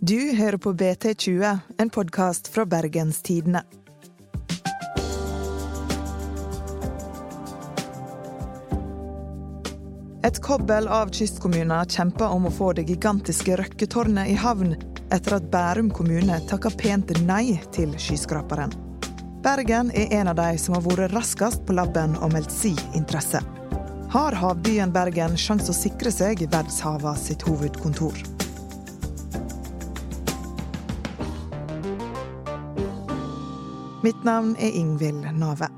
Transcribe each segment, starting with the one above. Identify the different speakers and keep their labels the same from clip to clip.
Speaker 1: Du hører på BT20, en podkast fra Bergens Tidende. Et kobbel av kystkommuner kjemper om å få det gigantiske Røkketårnet i havn, etter at Bærum kommune takka pent nei til skyskraperen. Bergen er en av de som har vært raskest på labben og meldt si interesse. Har havbyen Bergen sjanse å sikre seg verdshava sitt hovedkontor? Mitt navn er Ingvild Nave.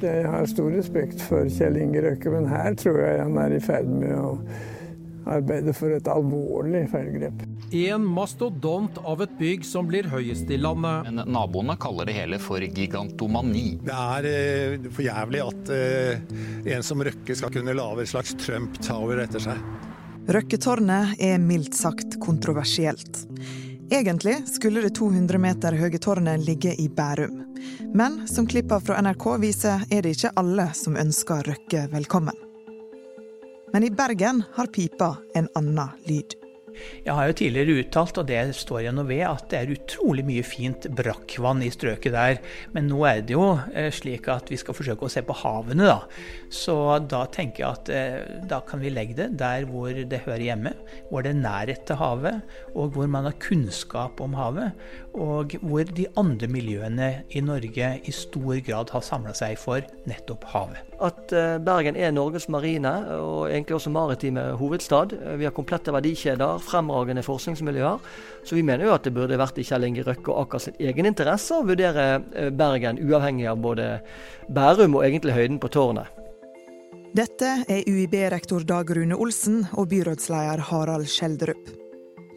Speaker 2: Jeg har stor respekt for Kjell Inge Røkke, men her tror jeg han er i ferd med å arbeide for et alvorlig feilgrep.
Speaker 3: En mastodont av et bygg som blir høyest i landet.
Speaker 4: Men naboene kaller det hele for gigantomani.
Speaker 5: Det er eh, for jævlig at eh, en som Røkke skal kunne lage et slags Trump Tower etter seg.
Speaker 1: Røkketårnet er mildt sagt kontroversielt. Egentlig skulle det 200 meter høye tårnet ligge i Bærum. Men som klippa fra NRK viser, er det ikke alle som ønsker Røkke velkommen. Men i Bergen har pipa en annen lyd.
Speaker 6: Jeg har jo tidligere uttalt, og det står jeg nå ved, at det er utrolig mye fint brakkvann i strøket der. Men nå er det jo eh, slik at vi skal forsøke å se på havene, da. Så da tenker jeg at eh, da kan vi legge det der hvor det hører hjemme. Hvor det er nærhet til havet, og hvor man har kunnskap om havet. Og hvor de andre miljøene i Norge i stor grad har samla seg for nettopp havet.
Speaker 7: At eh, Bergen er Norges marine, og egentlig også maritime hovedstad. Vi har komplette verdikjeder fremragende forskningsmiljøer. Så vi mener jo at det burde vært i Kjell Inge Røkke og Akers egen interesse å vurdere eh, Bergen uavhengig av både Bærum og egentlig høyden på tårnet.
Speaker 1: Dette er UiB-rektor Dag Rune Olsen og byrådsleder Harald Skjelderup.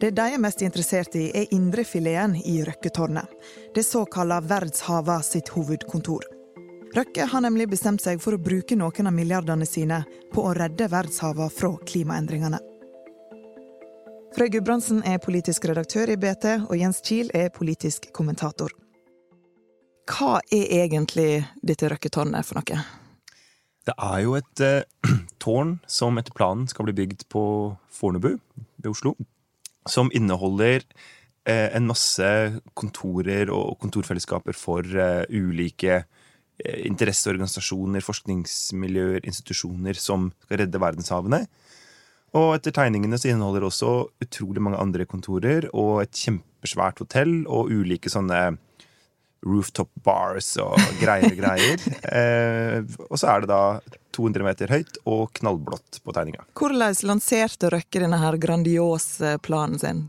Speaker 1: Det de er mest interessert i, er indrefileten i Røkketårnet. Det såkalla Verdshava sitt hovedkontor. Røkke har nemlig bestemt seg for å bruke noen av milliardene sine på å redde verdshava fra klimaendringene. Frøy Gudbrandsen er politisk redaktør i BT, og Jens Kiel er politisk kommentator. Hva er egentlig dette Røkketårnet for noe?
Speaker 8: Det er jo et eh, tårn som etter planen skal bli bygd på Fornebu ved Oslo. Som inneholder eh, en masse kontorer og kontorfellesskaper for eh, ulike eh, interesseorganisasjoner, forskningsmiljøer, institusjoner som skal redde verdenshavene. Og etter tegningene så inneholder det også utrolig mange andre kontorer og et kjempesvært hotell og ulike sånne rooftop bars og greier og greier. Eh, og så er det da 200 meter høyt og knallblått på tegninga.
Speaker 1: Hvordan lanserte Røkke denne her grandiose planen sin?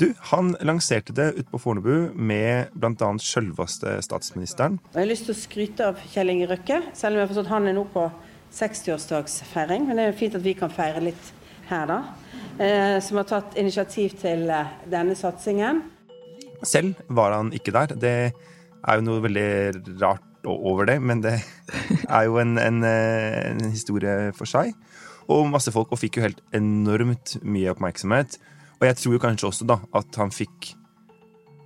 Speaker 8: Du, Han lanserte det ute på Fornebu med bl.a. sjølveste statsministeren.
Speaker 9: Jeg har lyst til å skryte av Kjell Inge Røkke, selv om jeg har forstått han er nå på 60-årsdagsfeiring. Men det er jo fint at vi kan feire litt her, da. Eh, som har tatt initiativ til eh, denne satsingen.
Speaker 8: Selv var han ikke der. Det er jo noe veldig rart over det, men det er jo en, en, eh, en historie for seg. Og masse folk, og fikk jo helt enormt mye oppmerksomhet. Og jeg tror kanskje også da at han fikk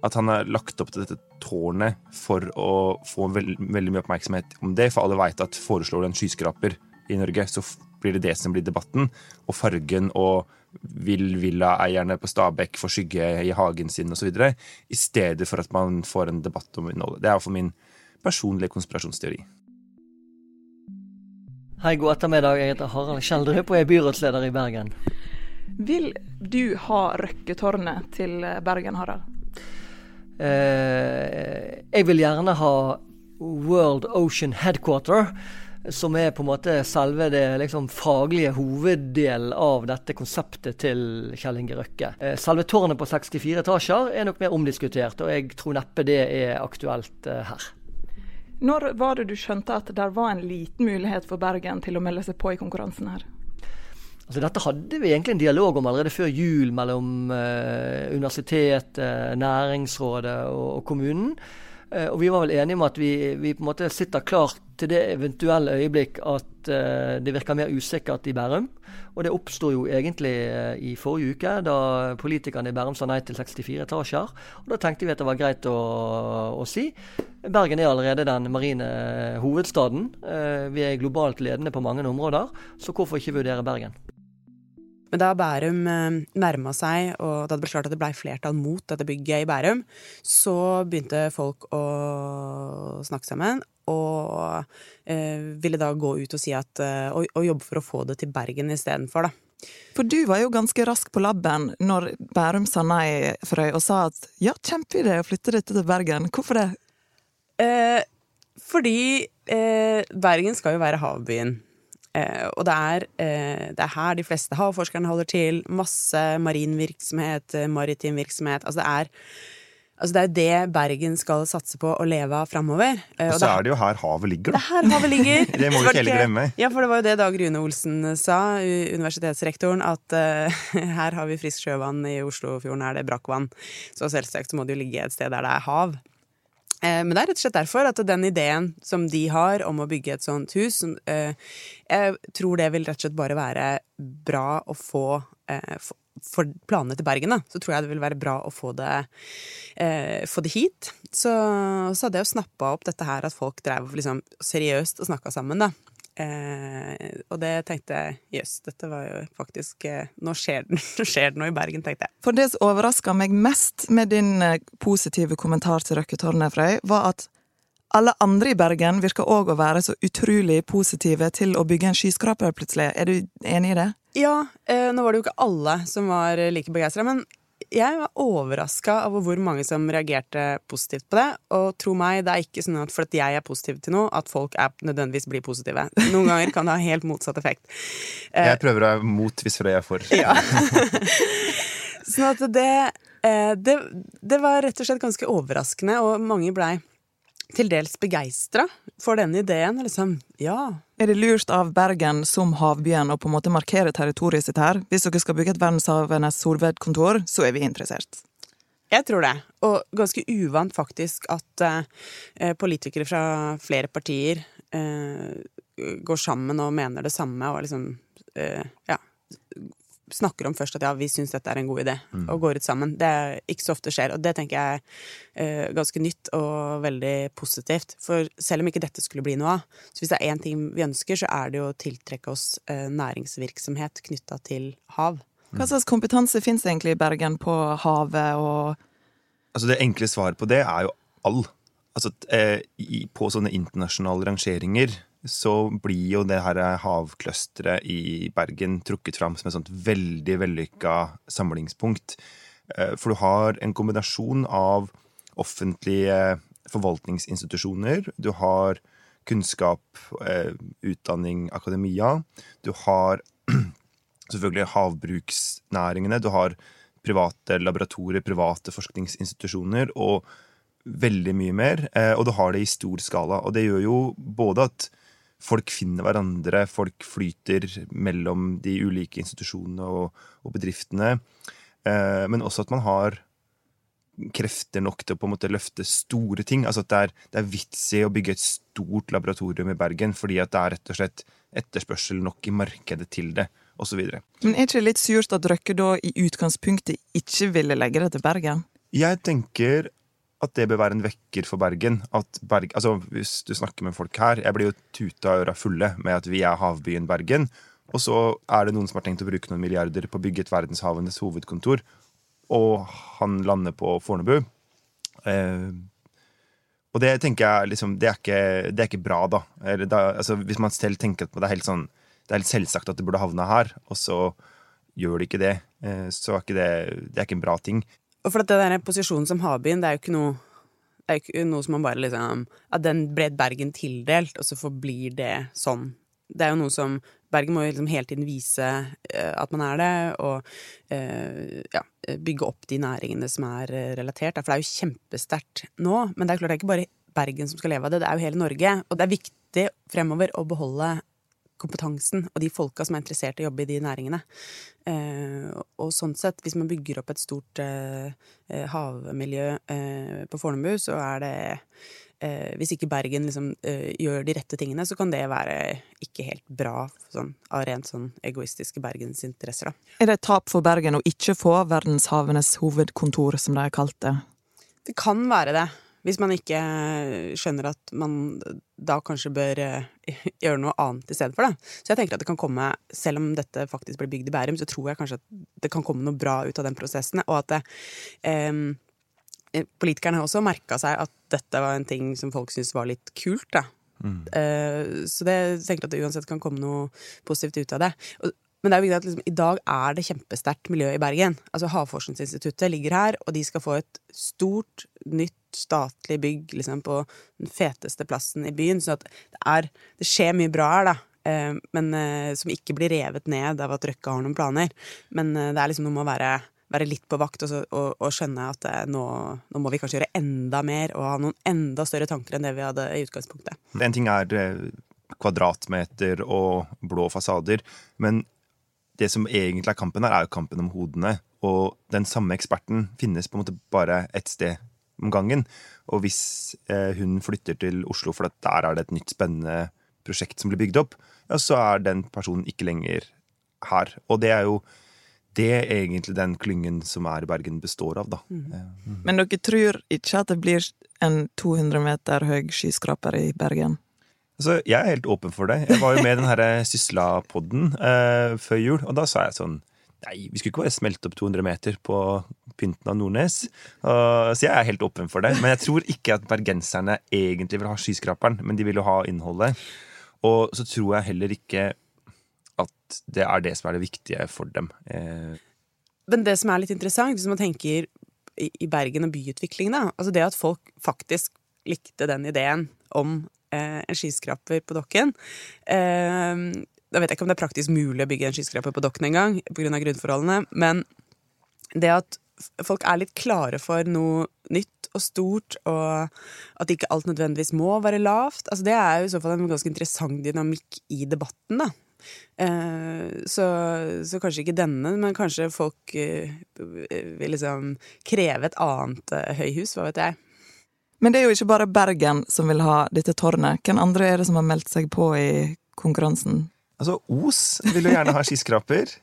Speaker 8: At han har lagt opp til dette tårnet for å få veld, veldig mye oppmerksomhet om det. For alle veit at foreslår du en skyskraper i Norge, så blir det det som blir debatten. Og fargen og vil villaeierne på Stabekk få skygge i hagen sin osv. I stedet for at man får en debatt om innholdet. Det er iallfall min personlige konspirasjonsteori.
Speaker 7: Hei, god ettermiddag. Jeg heter Harald Skjeldrup og er byrådsleder i Bergen.
Speaker 1: Vil du ha Røkketårnet til Bergen, Harald?
Speaker 7: Eh, jeg vil gjerne ha World Ocean Headquarter, som er på en måte selve det liksom, faglige hoveddelen av dette konseptet til Kjell Inge Røkke. Eh, selve tårnet på 64 etasjer er nok mer omdiskutert, og jeg tror neppe det er aktuelt eh, her.
Speaker 1: Når var det du skjønte at det var en liten mulighet for Bergen til å melde seg på i konkurransen her?
Speaker 7: Altså, dette hadde vi egentlig en dialog om allerede før jul mellom eh, universitetet, Næringsrådet og, og kommunen. Eh, og vi var vel enige om at vi, vi, på en måte sitter klart til det eventuelle øyeblikk at eh, det virker mer usikkert i Bærum. Og det oppsto jo egentlig eh, i forrige uke, da politikerne i Bærum sa nei til 64 etasjer. Og da tenkte vi at det var greit å, å si. Bergen er allerede den marine hovedstaden. Vi er globalt ledende på mange områder, så hvorfor ikke vurdere Bergen? Men da Bærum eh, nærma seg, og da det ble klart at det ble flertall mot dette bygget i Bærum, så begynte folk å snakke sammen. Og eh, ville da gå ut og si at eh, og, og, jobbe for å få det til Bergen istedenfor, da.
Speaker 1: For du var jo ganske rask på labben når Bærum sa nei, Frøy, og sa at ja, kjempeidé å flytte dette til Bergen. Hvorfor det?
Speaker 7: Eh, fordi eh, Bergen skal jo være havbyen. Eh, og det er, eh, det er, her de fleste havforskerne holder til. Masse marin virksomhet, eh, maritim virksomhet. Altså det er Altså det er det Bergen skal satse på å leve av framover.
Speaker 8: Og, og så er det jo her havet ligger,
Speaker 7: da. Det er her havet ligger.
Speaker 8: det må vi ikke heller glemme.
Speaker 7: Ja, for det var jo det Dag Rune Olsen sa, universitetsrektoren, at uh, her har vi friskt sjøvann, i Oslofjorden er det brakkvann. Så selvsagt så må det jo ligge et sted der det er hav. Eh, men det er rett og slett derfor at den ideen som de har om å bygge et sånt hus, eh, jeg tror det vil rett og slett bare være bra å få eh, for planene til Bergen, da, så tror jeg det vil være bra å få det, få det hit. Så, så hadde jeg jo snappa opp dette her at folk drev liksom seriøst og snakka sammen, da. Eh, og det tenkte jeg jøss, dette var jo faktisk eh, nå, skjer det, nå skjer det noe i Bergen, tenkte jeg.
Speaker 1: For det som overraska meg mest med din eh, positive kommentar til Røkketårnet, Frøy, var at alle andre i Bergen virker òg å være så utrolig positive til å bygge en skyskraper, plutselig. Er du enig i det?
Speaker 7: Ja, eh, nå var det jo ikke alle som var like begeistra, men jeg var overraska over hvor mange som reagerte positivt på det. Og tro meg, det er ikke sånn at fordi jeg er positiv til noe, at folk er nødvendigvis blir positive. Noen ganger kan det ha helt motsatt effekt.
Speaker 8: Jeg prøver å være mot hvis det er for. Ja.
Speaker 7: sånn at det, eh, det, det var rett og slett ganske overraskende, og mange blei til dels begeistra for denne ideen. Liksom, ja.
Speaker 1: Er det lurt av Bergen som havbyen å på en måte markere territoriet sitt her? Hvis dere skal bygge et verdenshavenes hovedkontor, så er vi interessert.
Speaker 7: Jeg tror det. Og ganske uvant faktisk at eh, politikere fra flere partier eh, går sammen og mener det samme og liksom eh, ja, snakker om først at ja, vi syns dette er en god idé, mm. og går ut sammen. Det er ikke så ofte skjer, og det tenker jeg er uh, ganske nytt og veldig positivt. For selv om ikke dette skulle bli noe av, så hvis det er én ting vi ønsker, så er det jo å tiltrekke oss uh, næringsvirksomhet knytta til hav.
Speaker 1: Hva slags kompetanse fins egentlig i Bergen på havet og
Speaker 8: Altså Det enkle svaret på det er jo all. Altså, eh, på sånne internasjonale rangeringer så blir jo det her havclusteret i Bergen trukket fram som et sånt veldig vellykka samlingspunkt. Eh, for du har en kombinasjon av offentlige forvaltningsinstitusjoner. Du har kunnskap, eh, utdanning, akademia. Du har selvfølgelig havbruksnæringene. Du har private laboratorier, private forskningsinstitusjoner og veldig mye mer. Eh, og du har det i stor skala. Og det gjør jo både at folk finner hverandre, folk flyter mellom de ulike institusjonene og, og bedriftene. Eh, men også at man har krefter nok til å på en måte løfte store ting. Altså at det er, det er vits i å bygge et stort laboratorium i Bergen fordi at det er rett og slett etterspørsel nok i markedet til det, Og så videre.
Speaker 1: Men er ikke det litt surt at Røkke da i utgangspunktet ikke ville legge det til Bergen?
Speaker 8: Jeg tenker at det bør være en vekker for Bergen. At Berg, altså Hvis du snakker med folk her Jeg blir jo tuta øra fulle med at vi er havbyen Bergen. Og så er det noen som har tenkt å bruke noen milliarder på å bygge et verdenshavenes hovedkontor, og han lander på Fornebu. Eh, og det tenker jeg liksom, det er ikke, det er ikke bra, da. da altså, hvis man selv tenker at det er helt sånn det er helt selvsagt at det burde havne her, og så gjør det ikke det, eh, så er ikke det, det er ikke en bra ting.
Speaker 7: Og for at den der posisjonen som havbyen, det er jo ikke noe det er jo ikke noe som man bare liksom At den ble Bergen tildelt, og så forblir det sånn. Det er jo noe som Bergen må jo liksom hele tiden vise uh, at man er det, og uh, ja, bygge opp de næringene som er uh, relatert. For det er jo kjempesterkt nå, men det er klart det er ikke bare Bergen som skal leve av det, det er jo hele Norge. Og det er viktig fremover å beholde kompetansen og de folka som er interessert i å jobbe i de næringene. Eh, og sånn sett, hvis man bygger opp et stort eh, eh havmiljø på Fornebu, så er det eh, Hvis ikke Bergen liksom gjør de rette tingene, så kan det være ikke helt bra sånn, av rent sånn egoistiske bergensinteresser, da.
Speaker 1: Er det et tap for Bergen å ikke få verdenshavenes hovedkontor, som de har kalt det?
Speaker 7: Det kan være det. Hvis man ikke skjønner at man da kanskje bør eh, gjøre noe annet i stedet for det. Så jeg tenker at det kan komme, selv om dette faktisk blir bygd i Bærum, så tror jeg kanskje at det kan komme noe bra ut av den prosessen, og at det, um, Politikerne har også merka seg at dette var en ting som folk syntes var litt kult. da. Mm. Uh, så det, jeg tenker at det uansett kan komme noe positivt ut av det. Og, men det er jo viktig at liksom, i dag er det kjempesterkt miljø i Bergen. Altså Havforskningsinstituttet ligger her, og de skal få et stort, nytt statlig bygg liksom, på den feteste plassen i byen. Så det, er, det skjer mye bra her, da. Eh, men eh, som ikke blir revet ned av at Røkke har noen planer. Men eh, det er liksom noe med å være, være litt på vakt og, så, og, og skjønne at nå, nå, må vi kanskje gjøre enda mer og ha noen enda større tanker enn det vi hadde i utgangspunktet.
Speaker 8: En ting er kvadratmeter og blå fasader, men det som egentlig er kampen her, er jo kampen om hodene. Og den samme eksperten finnes på en måte bare ett sted om gangen. Og hvis eh, hun flytter til Oslo for at der er det et nytt spennende prosjekt som blir bygd opp, ja, så er den personen ikke lenger her. Og det er jo det egentlig den klyngen som er i Bergen, består av, da. Mm.
Speaker 1: Mm. Men dere tror ikke at det blir en 200 meter høy skyskraper i Bergen?
Speaker 8: Altså, jeg er helt åpen for det. Jeg var jo med i den Sysla-podden eh, før jul, og da sa jeg sånn Nei, vi skulle ikke bare smelte opp 200 meter på pynten av Nordnes. Uh, så jeg er helt åpen for det. Men jeg tror ikke at bergenserne egentlig vil ha skyskraperen, men de vil jo ha innholdet. Og så tror jeg heller ikke at det er det som er det viktige for dem. Uh.
Speaker 7: Men det som er litt interessant, hvis man tenker i Bergen og byutvikling, da, altså det at folk faktisk likte den ideen om Eh, en skyskraper på Dokken. Eh, da vet jeg ikke om det er praktisk mulig å bygge en skyskraper på Dokken engang, pga. grunnforholdene, men det at folk er litt klare for noe nytt og stort, og at ikke alt nødvendigvis må være lavt, altså det er jo i så fall en ganske interessant dynamikk i debatten, da. Eh, så, så, kanskje ikke denne, men kanskje folk vil liksom kreve et annet høyhus, hva vet jeg.
Speaker 1: Men det er jo ikke bare Bergen som vil ha dette tårnet. Hvem andre er det som har meldt seg på i konkurransen?
Speaker 8: Altså, Os vil jo gjerne ha skyskraper.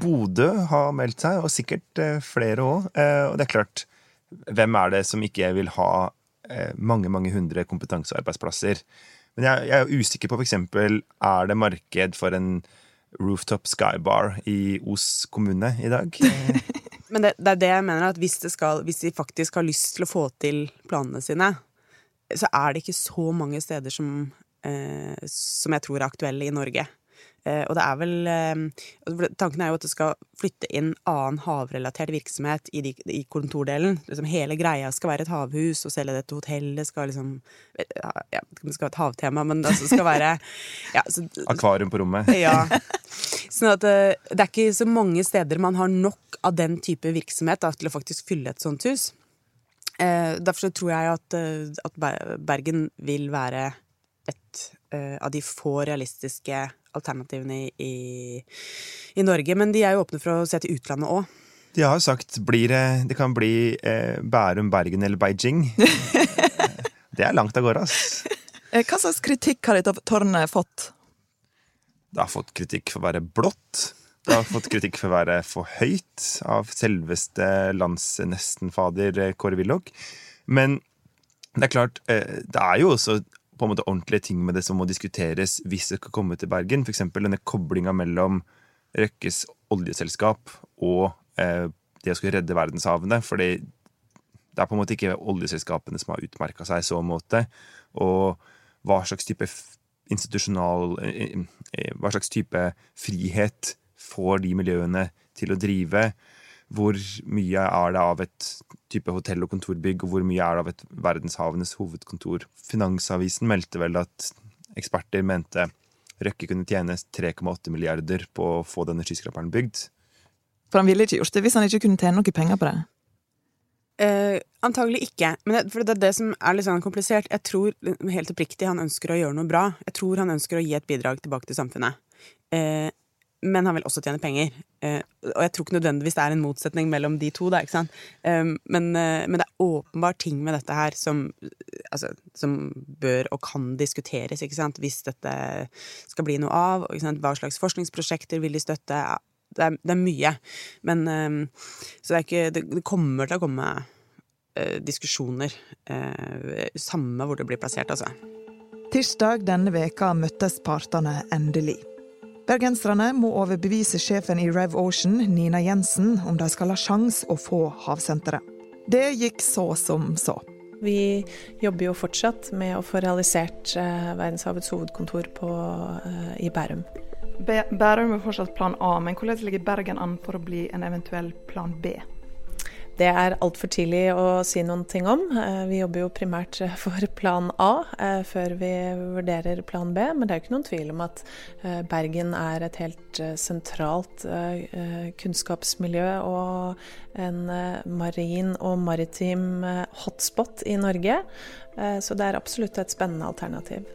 Speaker 8: Bodø har meldt seg, og sikkert eh, flere òg. Eh, og det er klart, hvem er det som ikke vil ha eh, mange, mange hundre kompetansearbeidsplasser? Men jeg, jeg er usikker på f.eks. er det marked for en rooftop skybar i Os kommune i dag?
Speaker 7: Men det, det, er det jeg mener, at hvis, skal, hvis, de faktisk har lyst til å få til planene sine, så er det ikke så mange steder som, eh, som jeg tror er aktuelle i Norge. Eh, og det er vel eh, Tanken er jo at det skal flytte inn annen havrelatert virksomhet i, de, i kontor-delen. Liksom hele greia skal være et havhus, og selge dette hotellet skal liksom Ja, det skal være et havtema, men det skal være ja,
Speaker 8: så, Akvarium på rommet.
Speaker 7: Ja. Sånn at eh, det er ikke så mange steder man har nok av den type virksomhet da, til å faktisk fylle et sånt hus. Eh, derfor så tror jeg at, at Bergen vil være et av de få realistiske alternativene i, i, i, Norge. Men de er jo åpne for å se til utlandet òg.
Speaker 8: De har jo sagt blir det, det kan bli eh, Bærum, Bergen eller Beijing. det er langt av gårde, ass.
Speaker 1: Eh, hva slags kritikk har dette tårnet fått?
Speaker 8: Det har fått kritikk for å være blått. Det har fått kritikk for å være for høyt av selveste landsnestenfader eh, Kåre Willoch. Men det er klart, eh, det er jo også på en måte ordentlige ting med det som må diskuteres hvis det skal komme til Bergen. F.eks. denne koblinga mellom Røkkes oljeselskap og eh, det å skulle redde verdenshavene. For det er på en måte ikke oljeselskapene som har utmerka seg i så måte. Og hva slags type institusjonal eh, eh, Hva slags type frihet får de miljøene til å drive? Hvor mye er det av et type hotell- og kontorbygg, og hvor mye er det av et verdenshavenes hovedkontor? Finansavisen meldte vel at eksperter mente Røkke kunne tjene 3,8 milliarder på å få denne skyskraperen bygd.
Speaker 1: For han ville ikke gjort det hvis han ikke kunne tjene noe penger på det?
Speaker 7: Eh, antagelig ikke. Men det, for det er det som er litt sånn komplisert. Jeg tror helt oppriktig han ønsker å gjøre noe bra. Jeg tror han ønsker å gi et bidrag tilbake til samfunnet. Eh, men han vil også tjene penger. Eh, og jeg tror ikke nødvendigvis det er en motsetning mellom de to. Da, eh, men, eh, men, det er åpenbart ting med dette her som, altså, som bør og kan diskuteres, ikke sant? hvis dette skal bli noe av. Ikke sant? Hva slags forskningsprosjekter vil de støtte? Det er, det er mye. Men, eh, så det, er ikke, det, det kommer til å komme eh, diskusjoner. Eh, samme hvor det blir plassert, altså.
Speaker 1: Tirsdag denne veka møttes partene endelig. Bergenserne må overbevise sjefen i Rev Ocean, Nina Jensen, om de skal ha sjans å få havsenteret. Det gikk så som så.
Speaker 10: Vi jobber jo fortsatt med å få realisert eh, Verdenshavets hovedkontor på, eh, i Bærum.
Speaker 11: Bærum er fortsatt plan A, men hvordan ligger Bergen an for å bli en eventuell plan B?
Speaker 10: Det er altfor tidlig å si noen ting om. Eh, vi jobber jo primært for plan A eh, før vi vurderer plan B, men det er jo ikke noen tvil om at eh, Bergen er et helt sentralt kunnskapsmiljø og en marin og maritim hotspot i Norge. Så det er absolutt et spennende alternativ.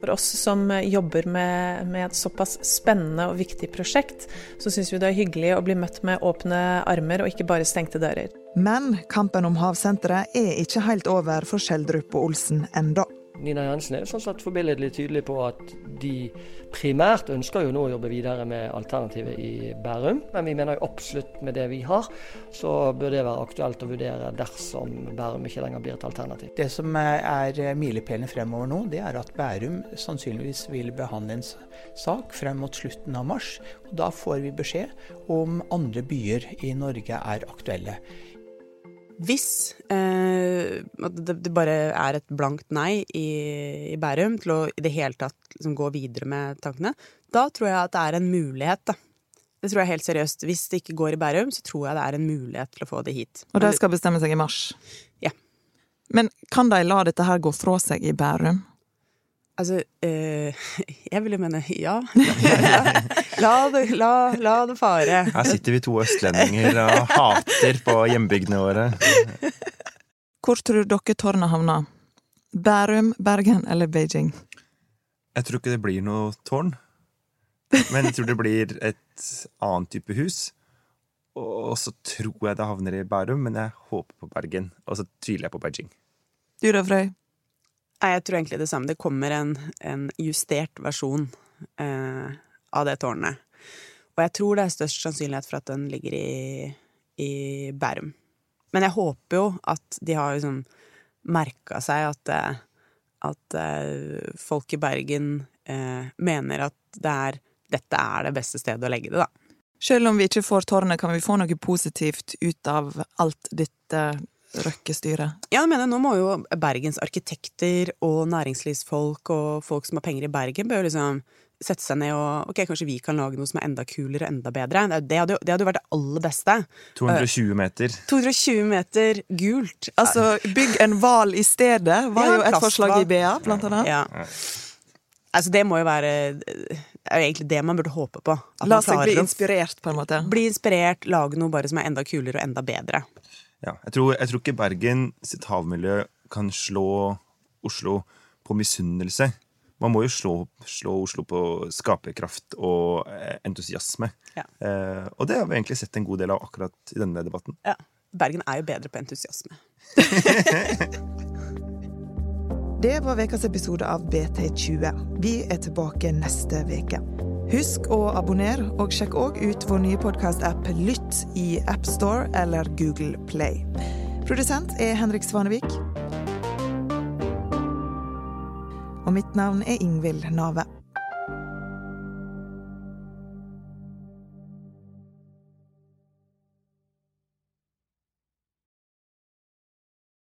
Speaker 10: For oss som jobber med, med, et såpass spennende og viktig prosjekt, så syns vi det er hyggelig å bli møtt med åpne armer og ikke bare stengte dører.
Speaker 1: Men kampen om havsenteret er ikke helt over for Schjelderup og Olsen enda.
Speaker 12: Nina Jensen er sånn sett forbilledlig tydelig på at de primært ønsker jo nå å jobbe videre med alternativet i Bærum. Men vi mener jo absolutt med det vi har, så bør det være aktuelt å vurdere dersom Bærum ikke lenger blir et alternativ.
Speaker 6: Det som er milepælene fremover nå, det er at Bærum sannsynligvis vil behandle en sak frem mot slutten av mars. og Da får vi beskjed om andre byer i Norge er aktuelle.
Speaker 7: Hvis eh, det, bare er et blankt nei i, i, Bærum til å i det hele tatt liksom, gå videre med tankene, da tror jeg at det er en mulighet, da. Det tror jeg helt seriøst. Hvis det ikke går i Bærum, så tror jeg det er en mulighet til å få det hit.
Speaker 1: Og de skal bestemme seg i mars?
Speaker 7: Ja.
Speaker 1: Men kan de la dette her gå fra seg i Bærum?
Speaker 7: Altså, eh, jeg vil jo mene ja. La det, la, la det fare.
Speaker 8: Her sitter vi to østlendinger og hater på hjembygdene våre.
Speaker 1: Hvor tror dere tårnet havner? Bærum, Bergen eller Beijing?
Speaker 8: Jeg tror ikke det blir noe tårn. Men jeg tror det blir et annet type hus. Og så tror jeg det havner i Bærum, men jeg håper på Bergen. Og så tviler jeg på Beijing.
Speaker 1: Du da, Frøy?
Speaker 7: Nei, jeg tror egentlig det samme. Det kommer en, en justert versjon eh, av det tårnet. Og jeg tror det er størst sannsynlighet for at den ligger i, i Bærum. Men jeg håper jo at de har liksom merka seg at, eh, at uh, folk i Bergen eh, mener at det er, dette er det beste stedet å legge det, da.
Speaker 1: Selv om vi ikke får tårnet, kan vi få noe positivt ut av alt dette Røkke-styret?
Speaker 7: Ja, jeg mener, nå må jo Bergens arkitekter og næringslivsfolk og folk som har penger i Bergen, bør liksom sette seg ned og Ok, kanskje vi kan lage noe som er enda kulere og enda bedre. Det hadde, jo, det hadde jo vært det aller beste.
Speaker 8: 220 meter.
Speaker 7: 220 meter gult.
Speaker 1: Altså, bygg en hval i stedet, var ja, jo et forslag i BA, blant annet.
Speaker 7: Ja. Altså, det må jo være Det er jo egentlig det man burde håpe på.
Speaker 1: La seg bli inspirert, på en måte.
Speaker 7: Bli inspirert, lage noe bare som er enda kulere og enda bedre.
Speaker 8: Ja, jeg, tror, jeg tror ikke Bergen sitt havmiljø kan slå Oslo på misunnelse. Man må jo slå, slå, Oslo på skaperkraft og eh, entusiasme. Ja. Eh, og det har vi egentlig sett en god del av akkurat i denne debatten.
Speaker 7: Ja. Bergen er jo bedre på entusiasme.
Speaker 1: det var ukas episode av BT20. Vi er tilbake neste uke. Husk å abonnere, og sjekk òg ut vår nye podkast-app Lytt i AppStore eller Google Play. Produsent er Henrik Svanevik. Og mitt navn er Ingvild Nave.